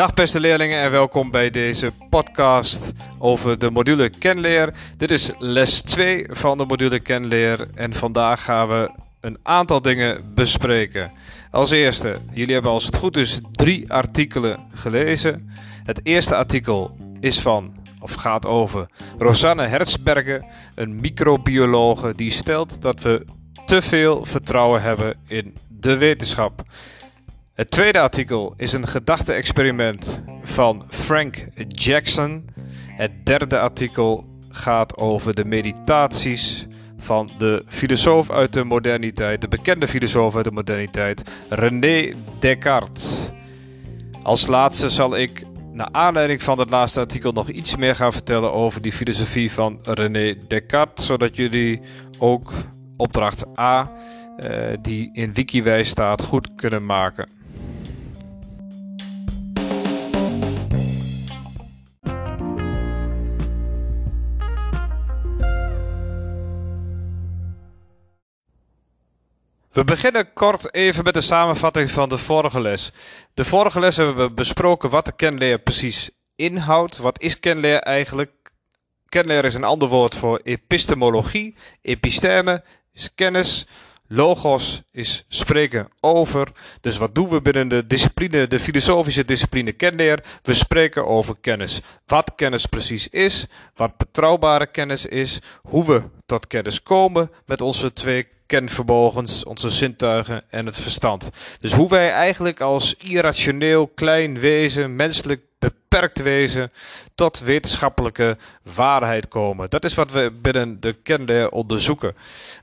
Dag beste leerlingen en welkom bij deze podcast over de module kenleer. Dit is les 2 van de module kenleer en vandaag gaan we een aantal dingen bespreken. Als eerste, jullie hebben als het goed is drie artikelen gelezen. Het eerste artikel is van, of gaat over, Rosanne Hertzberger, een microbiologe die stelt dat we te veel vertrouwen hebben in de wetenschap. Het tweede artikel is een gedachte-experiment van Frank Jackson. Het derde artikel gaat over de meditaties van de filosoof uit de moderniteit, de bekende filosoof uit de moderniteit, René Descartes. Als laatste zal ik, naar aanleiding van het laatste artikel, nog iets meer gaan vertellen over die filosofie van René Descartes, zodat jullie ook opdracht A, eh, die in Wikiwijs staat, goed kunnen maken. We beginnen kort even met de samenvatting van de vorige les. De vorige les hebben we besproken wat de kenleer precies inhoudt. Wat is kenleer eigenlijk? Kenleer is een ander woord voor epistemologie. Episteme is kennis. Logos is spreken over. Dus wat doen we binnen de discipline, de filosofische discipline kenleer? We spreken over kennis. Wat kennis precies is, wat betrouwbare kennis is, hoe we tot kennis komen met onze twee kenvermogens, onze zintuigen en het verstand. Dus hoe wij eigenlijk als irrationeel klein wezen, menselijk beperkt wezen, tot wetenschappelijke waarheid komen. Dat is wat we binnen de kende onderzoeken.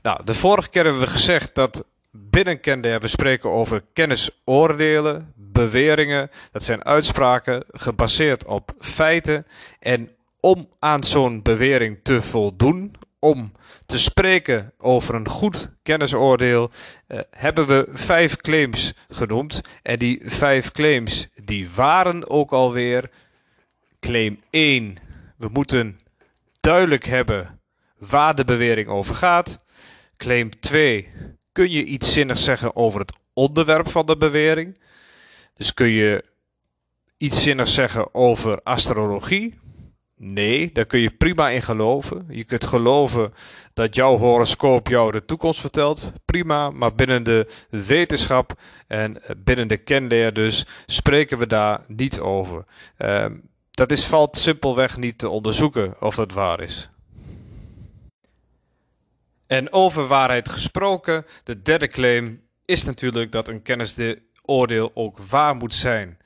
Nou, de vorige keer hebben we gezegd dat binnen kende we spreken over kennisoordelen, beweringen. Dat zijn uitspraken gebaseerd op feiten. En om aan zo'n bewering te voldoen, om te spreken over een goed kennisoordeel, uh, hebben we vijf claims genoemd. En die vijf claims, die waren ook alweer claim 1. We moeten duidelijk hebben waar de bewering over gaat. Claim 2. Kun je iets zinnigs zeggen over het onderwerp van de bewering? Dus kun je iets zinnigs zeggen over astrologie? Nee, daar kun je prima in geloven. Je kunt geloven dat jouw horoscoop jou de toekomst vertelt. Prima, maar binnen de wetenschap en binnen de kenleer dus spreken we daar niet over. Uh, dat is, valt simpelweg niet te onderzoeken of dat waar is. En over waarheid gesproken, de derde claim is natuurlijk dat een kennisoordeel ook waar moet zijn.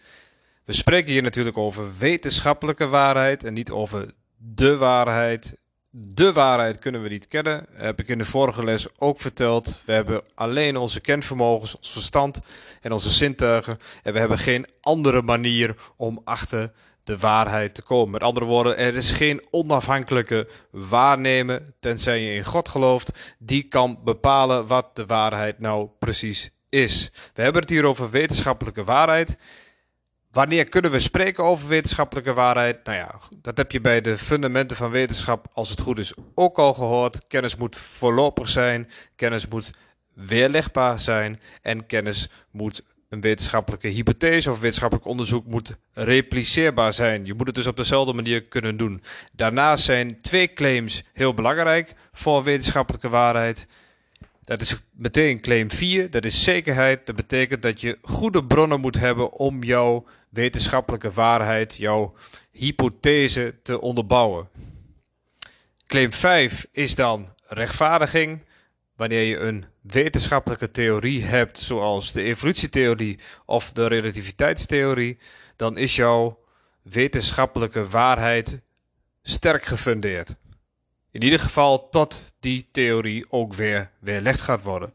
We spreken hier natuurlijk over wetenschappelijke waarheid en niet over de waarheid. De waarheid kunnen we niet kennen, heb ik in de vorige les ook verteld. We hebben alleen onze kenvermogens, ons verstand en onze zintuigen. En we hebben geen andere manier om achter de waarheid te komen. Met andere woorden, er is geen onafhankelijke waarnemer, tenzij je in God gelooft, die kan bepalen wat de waarheid nou precies is. We hebben het hier over wetenschappelijke waarheid. Wanneer kunnen we spreken over wetenschappelijke waarheid? Nou ja, dat heb je bij de fundamenten van wetenschap, als het goed is, ook al gehoord. Kennis moet voorlopig zijn, kennis moet weerlegbaar zijn en kennis moet een wetenschappelijke hypothese of wetenschappelijk onderzoek moet repliceerbaar zijn. Je moet het dus op dezelfde manier kunnen doen. Daarnaast zijn twee claims heel belangrijk voor wetenschappelijke waarheid. Dat is meteen claim 4, dat is zekerheid. Dat betekent dat je goede bronnen moet hebben om jouw wetenschappelijke waarheid, jouw hypothese te onderbouwen. Claim 5 is dan rechtvaardiging. Wanneer je een wetenschappelijke theorie hebt, zoals de evolutietheorie of de relativiteitstheorie, dan is jouw wetenschappelijke waarheid sterk gefundeerd. In ieder geval tot die theorie ook weer weerlegd gaat worden.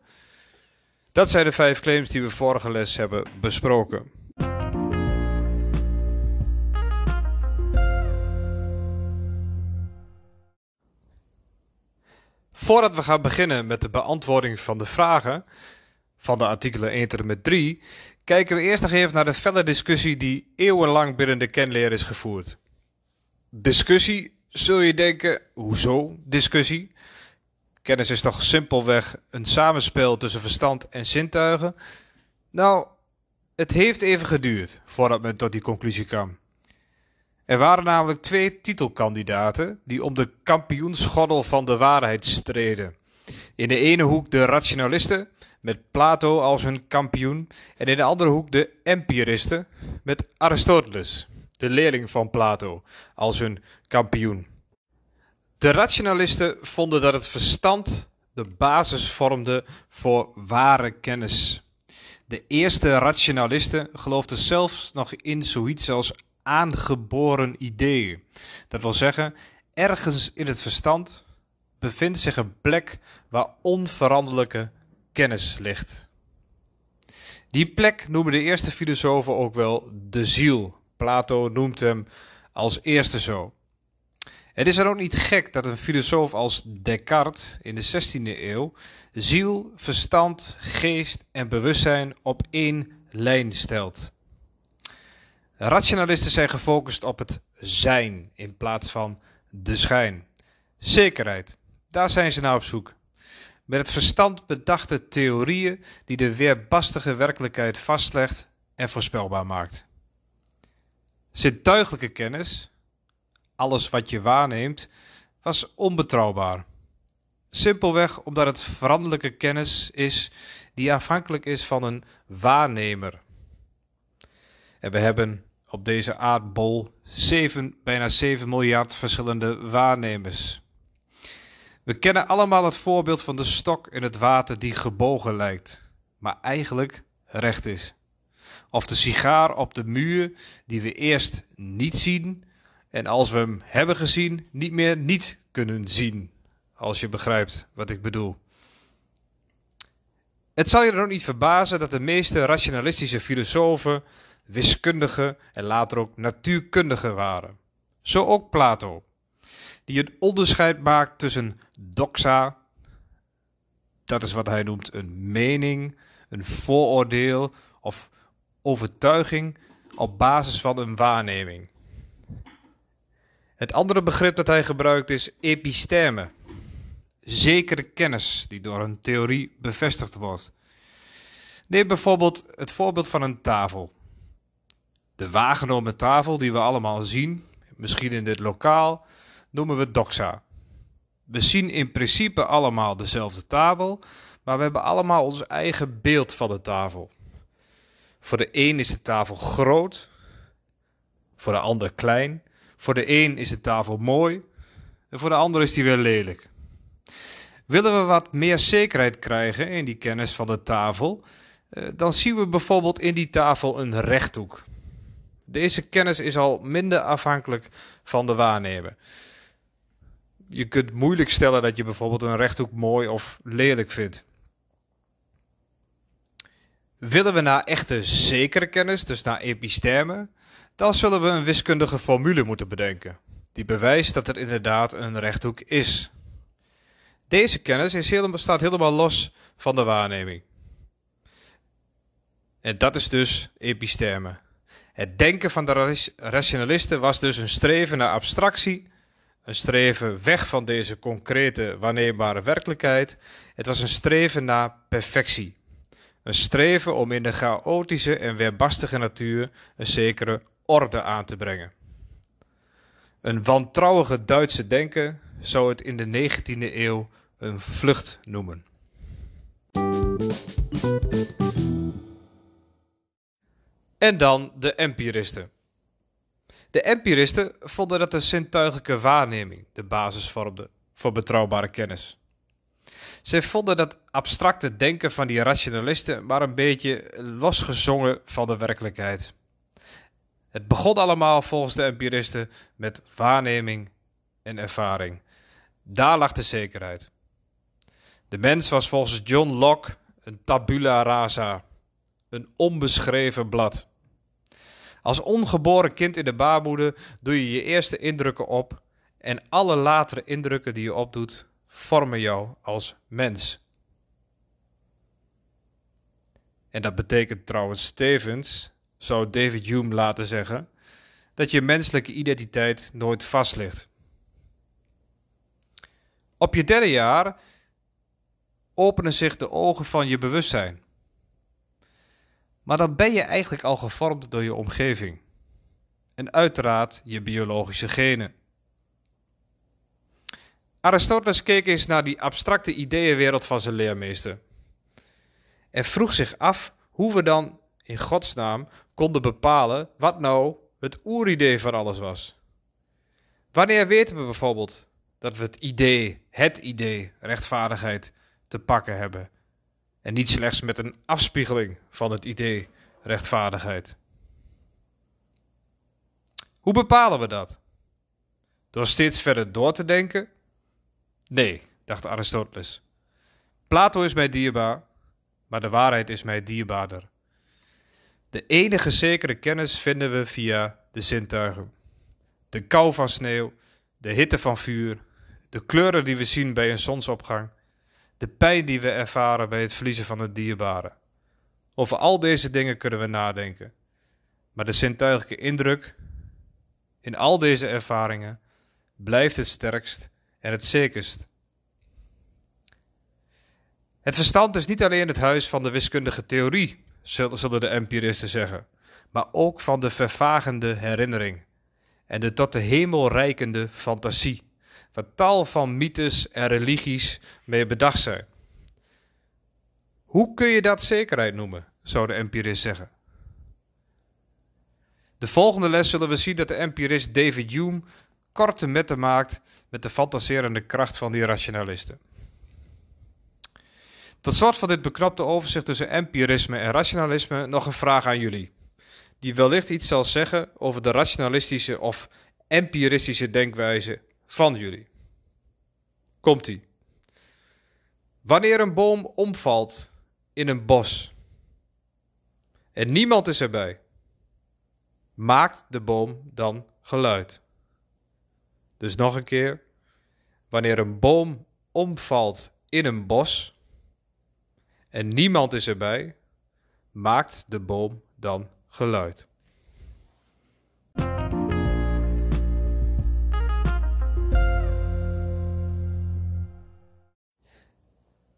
Dat zijn de vijf claims die we vorige les hebben besproken. Voordat we gaan beginnen met de beantwoording van de vragen van de artikelen 1 tot en met 3, kijken we eerst nog even naar de felle discussie die eeuwenlang binnen de kenleer is gevoerd. Discussie, zul je denken, hoezo discussie? Kennis is toch simpelweg een samenspel tussen verstand en zintuigen? Nou, het heeft even geduurd voordat men tot die conclusie kwam. Er waren namelijk twee titelkandidaten die om de kampioensgordel van de waarheid streden. In de ene hoek de rationalisten, met Plato als hun kampioen, en in de andere hoek de empiristen, met Aristoteles, de leerling van Plato, als hun kampioen. De rationalisten vonden dat het verstand de basis vormde voor ware kennis. De eerste rationalisten geloofden zelfs nog in zoiets als aangeboren ideeën. Dat wil zeggen, ergens in het verstand bevindt zich een plek waar onveranderlijke kennis ligt. Die plek noemen de eerste filosofen ook wel de ziel. Plato noemt hem als eerste zo. Het is dan ook niet gek dat een filosoof als Descartes in de 16e eeuw ziel, verstand, geest en bewustzijn op één lijn stelt. Rationalisten zijn gefocust op het zijn in plaats van de schijn. Zekerheid, daar zijn ze naar op zoek. Met het verstand bedachte theorieën die de weerbarstige werkelijkheid vastlegt en voorspelbaar maakt. Zintuigelijke kennis, alles wat je waarneemt, was onbetrouwbaar. Simpelweg omdat het veranderlijke kennis is die afhankelijk is van een waarnemer. En we hebben op deze aardbol 7, bijna 7 miljard verschillende waarnemers. We kennen allemaal het voorbeeld van de stok in het water die gebogen lijkt, maar eigenlijk recht is. Of de sigaar op de muur die we eerst niet zien en als we hem hebben gezien niet meer niet kunnen zien. Als je begrijpt wat ik bedoel. Het zal je dan ook niet verbazen dat de meeste rationalistische filosofen wiskundigen en later ook natuurkundigen waren. Zo ook Plato, die een onderscheid maakt tussen doxa, dat is wat hij noemt een mening, een vooroordeel of overtuiging op basis van een waarneming. Het andere begrip dat hij gebruikt is episteme, zekere kennis die door een theorie bevestigd wordt. Neem bijvoorbeeld het voorbeeld van een tafel. De waargenomen tafel die we allemaal zien, misschien in dit lokaal, noemen we doxa. We zien in principe allemaal dezelfde tafel, maar we hebben allemaal ons eigen beeld van de tafel. Voor de een is de tafel groot, voor de ander klein. Voor de een is de tafel mooi en voor de ander is die weer lelijk. Willen we wat meer zekerheid krijgen in die kennis van de tafel, eh, dan zien we bijvoorbeeld in die tafel een rechthoek. Deze kennis is al minder afhankelijk van de waarnemer. Je kunt moeilijk stellen dat je bijvoorbeeld een rechthoek mooi of lelijk vindt. Willen we naar echte zekere kennis, dus naar episteme, dan zullen we een wiskundige formule moeten bedenken, die bewijst dat er inderdaad een rechthoek is. Deze kennis is helemaal, staat helemaal los van de waarneming. En dat is dus episteme. Het denken van de rationalisten was dus een streven naar abstractie, een streven weg van deze concrete, waarneembare werkelijkheid. Het was een streven naar perfectie. Een streven om in de chaotische en weerbarstige natuur een zekere orde aan te brengen. Een wantrouwige Duitse denker zou het in de 19e eeuw een vlucht noemen. En dan de empiristen. De empiristen vonden dat de zintuigelijke waarneming de basis vormde voor betrouwbare kennis. Zij vonden dat abstracte denken van die rationalisten maar een beetje losgezongen van de werkelijkheid. Het begon allemaal volgens de empiristen met waarneming en ervaring. Daar lag de zekerheid. De mens was volgens John Locke een tabula rasa, een onbeschreven blad. Als ongeboren kind in de baarmoeder doe je je eerste indrukken op en alle latere indrukken die je opdoet vormen jou als mens. En dat betekent trouwens tevens, zou David Hume laten zeggen, dat je menselijke identiteit nooit vast ligt. Op je derde jaar openen zich de ogen van je bewustzijn. Maar dan ben je eigenlijk al gevormd door je omgeving. En uiteraard je biologische genen. Aristoteles keek eens naar die abstracte ideeënwereld van zijn leermeester. En vroeg zich af hoe we dan in godsnaam konden bepalen wat nou het oeridee van alles was. Wanneer weten we bijvoorbeeld dat we het idee, het idee, rechtvaardigheid te pakken hebben? En niet slechts met een afspiegeling van het idee rechtvaardigheid. Hoe bepalen we dat? Door steeds verder door te denken? Nee, dacht Aristoteles. Plato is mij dierbaar, maar de waarheid is mij dierbaarder. De enige zekere kennis vinden we via de zintuigen. De kou van sneeuw, de hitte van vuur, de kleuren die we zien bij een zonsopgang, de pijn die we ervaren bij het verliezen van het dierbare. Over al deze dingen kunnen we nadenken. Maar de zintuigelijke indruk in al deze ervaringen blijft het sterkst en het zekerst. Het verstand is niet alleen het huis van de wiskundige theorie, zullen de empiristen zeggen, maar ook van de vervagende herinnering en de tot de hemel reikende fantasie, waar tal van mythes en religies mee bedacht zijn. Hoe kun je dat zekerheid noemen, zou de empirist zeggen. De volgende les zullen we zien dat de empirist David Hume korte metten maakt met de fantaserende kracht van die rationalisten. Tot slot van dit beknopte overzicht tussen empirisme en rationalisme nog een vraag aan jullie, die wellicht iets zal zeggen over de rationalistische of empiristische denkwijze van jullie. Komt-ie. Wanneer een boom omvalt in een bos en niemand is erbij, maakt de boom dan geluid? Dus nog een keer. Wanneer een boom omvalt in een bos en niemand is erbij, maakt de boom dan geluid.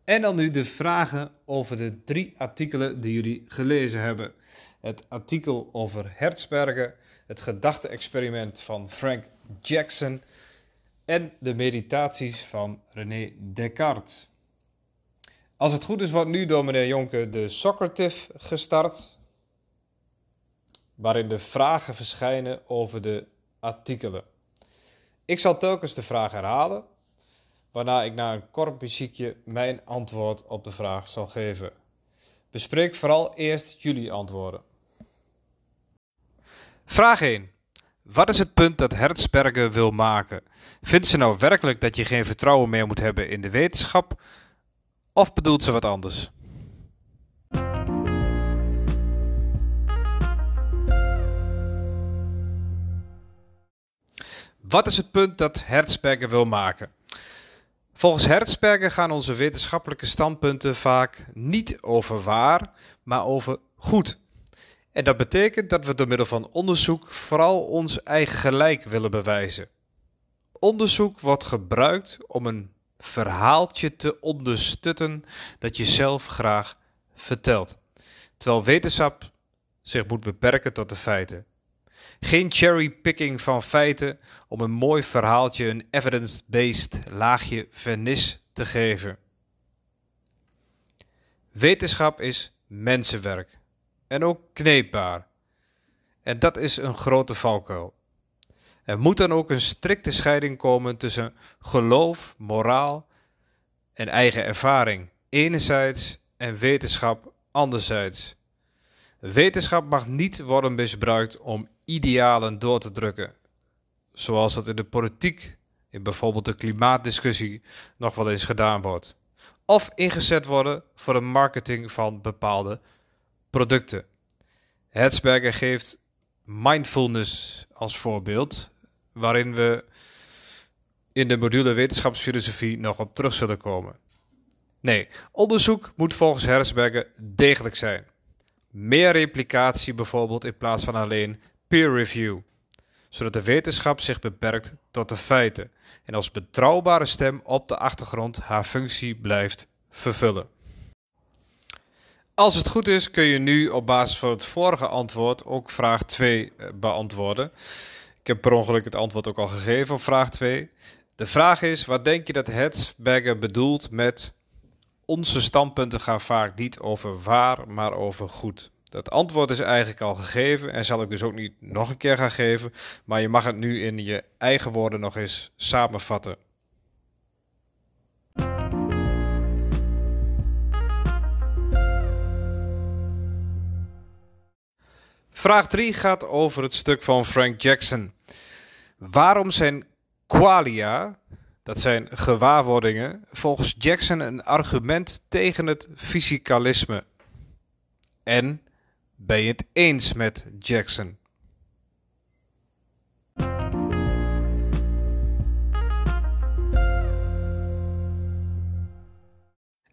En dan nu de vragen over de drie artikelen die jullie gelezen hebben. Het artikel over Hertzberger, het gedachte-experiment van Frank Jackson en de meditaties van René Descartes. Als het goed is, wordt nu door meneer Jonke de Socrative gestart, waarin de vragen verschijnen over de artikelen. Ik zal telkens de vraag herhalen, waarna ik na een kort muziekje mijn antwoord op de vraag zal geven. Bespreek vooral eerst jullie antwoorden. Vraag 1. Wat is het punt dat Hertzberger wil maken? Vindt ze nou werkelijk dat je geen vertrouwen meer moet hebben in de wetenschap? Of bedoelt ze wat anders? Wat is het punt dat Hertzberger wil maken? Volgens Hertzberger gaan onze wetenschappelijke standpunten vaak niet over waar, maar over goed. En dat betekent dat we door middel van onderzoek vooral ons eigen gelijk willen bewijzen. Onderzoek wordt gebruikt om een verhaaltje te ondersteunen dat je zelf graag vertelt. Terwijl wetenschap zich moet beperken tot de feiten. Geen cherrypicking van feiten om een mooi verhaaltje een evidence-based laagje vernis te geven. Wetenschap is mensenwerk en ook kneepbaar. En dat is een grote valkuil. Er moet dan ook een strikte scheiding komen tussen geloof, moraal en eigen ervaring enerzijds en wetenschap anderzijds. Wetenschap mag niet worden misbruikt om idealen door te drukken, zoals dat in de politiek, in bijvoorbeeld de klimaatdiscussie, nog wel eens gedaan wordt, of ingezet worden voor de marketing van bepaalde producten. Hetzberger geeft mindfulness als voorbeeld, waarin we in de module wetenschapsfilosofie nog op terug zullen komen. Nee, onderzoek moet volgens Herzberger degelijk zijn. Meer replicatie bijvoorbeeld in plaats van alleen peer review, zodat de wetenschap zich beperkt tot de feiten en als betrouwbare stem op de achtergrond haar functie blijft vervullen. Als het goed is, kun je nu op basis van het vorige antwoord ook vraag 2 eh, beantwoorden. Ik heb per ongeluk het antwoord ook al gegeven op vraag 2. De vraag is, wat denk je dat Hetzberger bedoelt met onze standpunten gaan vaak niet over waar, maar over goed? Dat antwoord is eigenlijk al gegeven en zal ik dus ook niet nog een keer gaan geven, maar je mag het nu in je eigen woorden nog eens samenvatten. Vraag 3 gaat over het stuk van Frank Jackson. Waarom zijn qualia, dat zijn gewaarwordingen, volgens Jackson een argument tegen het fysicalisme? En ben je het eens met Jackson?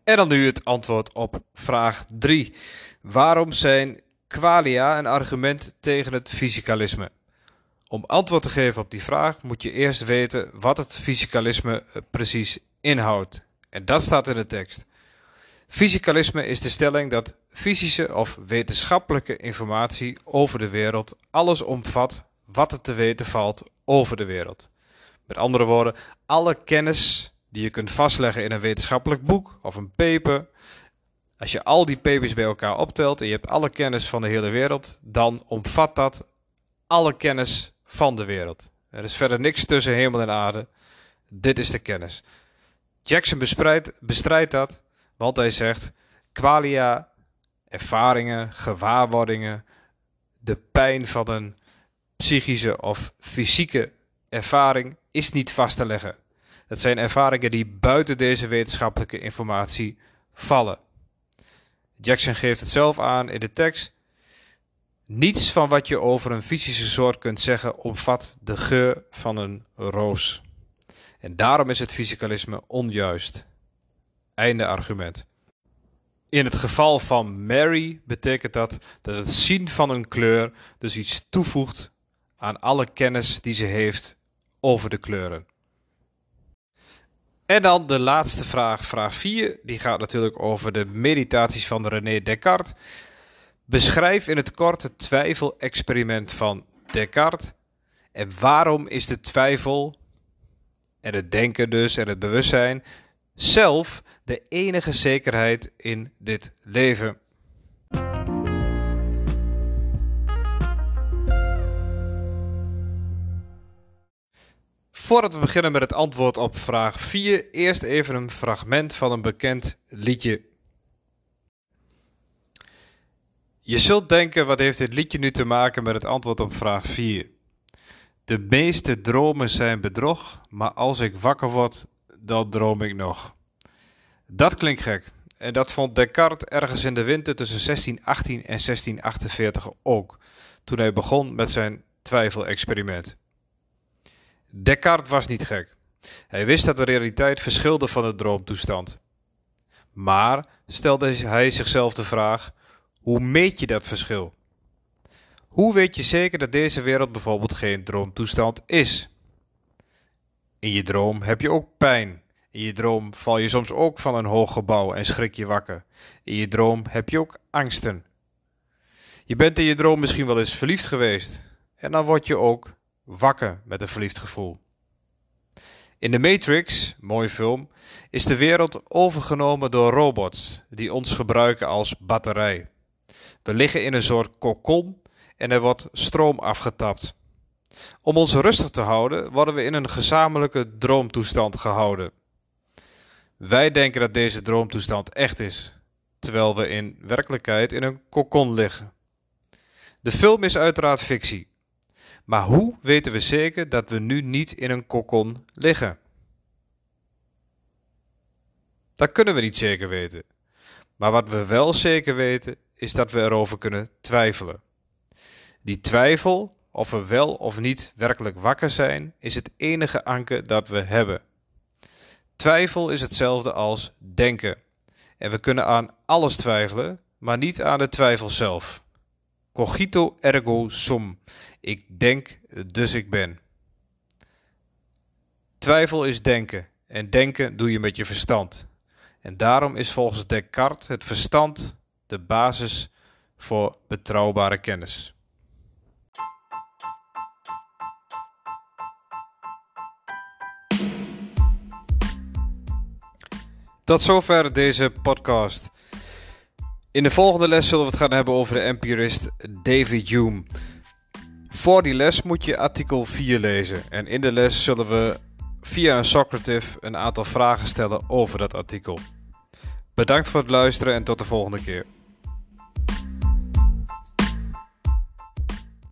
En dan nu het antwoord op vraag 3. Waarom zijn qualia een argument tegen het fysicalisme? Om antwoord te geven op die vraag moet je eerst weten wat het fysicalisme eh, precies inhoudt. En dat staat in de tekst. Fysicalisme is de stelling dat fysische of wetenschappelijke informatie over de wereld alles omvat wat er te weten valt over de wereld. Met andere woorden, alle kennis die je kunt vastleggen in een wetenschappelijk boek of een paper. Als je al die papers bij elkaar optelt en je hebt alle kennis van de hele wereld, dan omvat dat alle kennis van de wereld. Er is verder niks tussen hemel en aarde. Dit is de kennis. Jackson bestrijdt, bestrijdt dat, want hij zegt: qualia, ervaringen, gewaarwordingen, de pijn van een psychische of fysieke ervaring is niet vast te leggen. Het zijn ervaringen die buiten deze wetenschappelijke informatie vallen. Jackson geeft het zelf aan in de tekst. Niets van wat je over een fysische soort kunt zeggen omvat de geur van een roos. En daarom is het fysicalisme onjuist. Einde argument. In het geval van Mary betekent dat dat het zien van een kleur dus iets toevoegt aan alle kennis die ze heeft over de kleuren. En dan de laatste vraag, vraag 4. Die gaat natuurlijk over de meditaties van René Descartes. Beschrijf in het kort het twijfelexperiment van Descartes. En waarom is de twijfel en het denken dus en het bewustzijn zelf de enige zekerheid in dit leven? Voordat we beginnen met het antwoord op vraag 4, eerst even een fragment van een bekend liedje. Je zult denken, wat heeft dit liedje nu te maken met het antwoord op vraag 4? De meeste dromen zijn bedrog, maar als ik wakker word, dan droom ik nog. Dat klinkt gek. En dat vond Descartes ergens in de winter tussen 1618 en 1648 ook, toen hij begon met zijn twijfelexperiment. Descartes was niet gek. Hij wist dat de realiteit verschilde van de droomtoestand. Maar stelde hij zichzelf de vraag: hoe meet je dat verschil? Hoe weet je zeker dat deze wereld bijvoorbeeld geen droomtoestand is? In je droom heb je ook pijn. In je droom val je soms ook van een hoog gebouw en schrik je wakker. In je droom heb je ook angsten. Je bent in je droom misschien wel eens verliefd geweest. En dan word je ook wakker met een verliefd gevoel. In The Matrix, mooie film, is de wereld overgenomen door robots die ons gebruiken als batterij. We liggen in een soort kokon en er wordt stroom afgetapt. Om ons rustig te houden, worden we in een gezamenlijke droomtoestand gehouden. Wij denken dat deze droomtoestand echt is, terwijl we in werkelijkheid in een kokon liggen. De film is uiteraard fictie, maar hoe weten we zeker dat we nu niet in een kokon liggen? Dat kunnen we niet zeker weten. Maar wat we wel zeker weten, is dat we erover kunnen twijfelen. Die twijfel, of we wel of niet werkelijk wakker zijn, is het enige anker dat we hebben. Twijfel is hetzelfde als denken. En we kunnen aan alles twijfelen, maar niet aan de twijfel zelf. Cogito ergo sum. Ik denk, dus ik ben. Twijfel is denken. En denken doe je met je verstand. En daarom is volgens Descartes het verstand de basis voor betrouwbare kennis. Tot zover deze podcast. In de volgende les zullen we het gaan hebben over de empirist David Hume. Voor die les moet je artikel 4 lezen. En in de les zullen we via een Socrative een aantal vragen stellen over dat artikel. Bedankt voor het luisteren en tot de volgende keer.